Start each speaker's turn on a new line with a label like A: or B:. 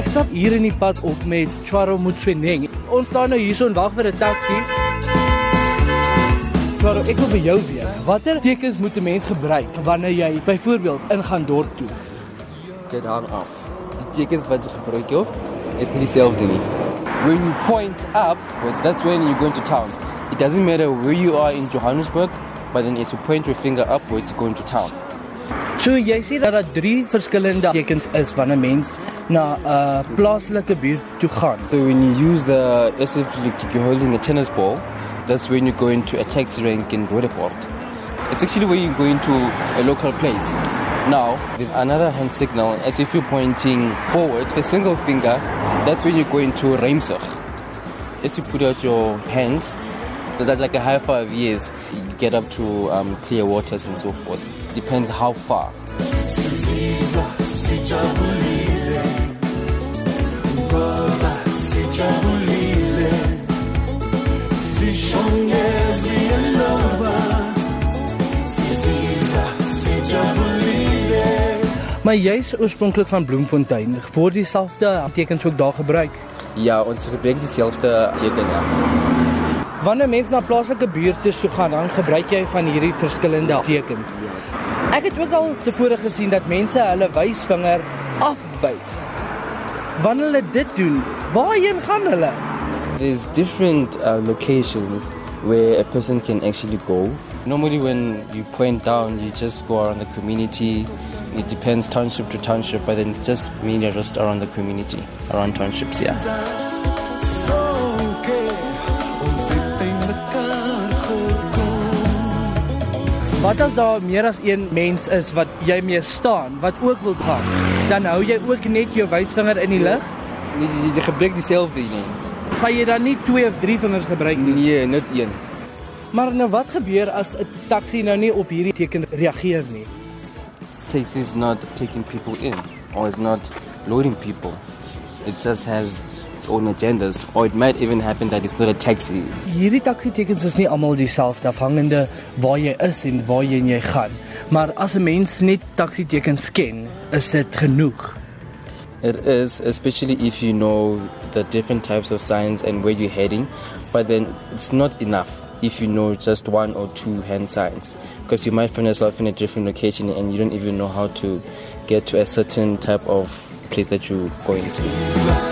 A: Ek stap hier in die pad op met Chwaro Motsoeneng. Ons staan nou hierso en wag vir 'n taxi. Chwaro, ek wil by jou weet. Watter tekens moet 'n mens gebruik wanneer jy byvoorbeeld ingaan dorp toe?
B: Dit hang af. Die tekens wat jy gebruik of is nie dieselfde nie. When you point up, that's when you go into town. It doesn't matter where you are in Johannesburg, but then as you point your finger upwards, you go into town.
A: So jy sê dat daar drie verskillende tekens is wanneer 'n mens na 'n uh, plaaslike buurt toe gaan.
B: So when you use the as if you're holding a tennis ball, that's when you go into a taxi rank in Roodepoort. It's actually when you go into a local place. Now, there's another hand signal as if you're pointing forward, the single finger, that's when you go into Reimsig. As you put out your hand, that's like a high five years, you get up to um, clear waters and so forth. Depends how far.
A: Maar jy's oorspronklik van Bloemfontein. Word dieselfde tekens ook daar gebruik?
B: Ja, ons gebruik dieselfde teken ja.
A: Wanneer mense na plaaslike buurte toe gaan, dan gebruik jy van hierdie verskillende tekens. Ek het ook al tevore gesien dat mense hulle wysvinger afwys. Wanneer hulle dit doen, waarheen gaan hulle?
B: There's different uh, locations where a person can actually go. Normally, when you point down, you just go around the community. It depends township to township, but then just mainly just around the community, around townships, yeah.
A: Wat as daar meer as een mens is wat jy mee staan, wat ook wil gaan, dan hou jy ook net jou wysvinger in die lug?
B: Jy, jy, jy gebruik dieselfde nie.
A: Sal jy dan nie twee of drie vingers gebruik nie?
B: Nee, net een.
A: Maar nou wat gebeur as 'n taxi nou nie op hierdie teken reageer nie?
B: Taxi is not taking people in or it's not loading people. It just has own agendas or it might even happen that it's not a taxi.
A: Hierdie taxi tekens is nie almal dieselfde afhangende waar jy is en waarheen jy gaan. Maar as 'n mens net taxi tekens ken, is dit genoeg.
B: It is, especially if you know the different types of signs and where you're heading, but then it's not enough if you know just one or two hand signs because you might find yourself in a different location and you don't even know how to get to a certain type of place that you're going to.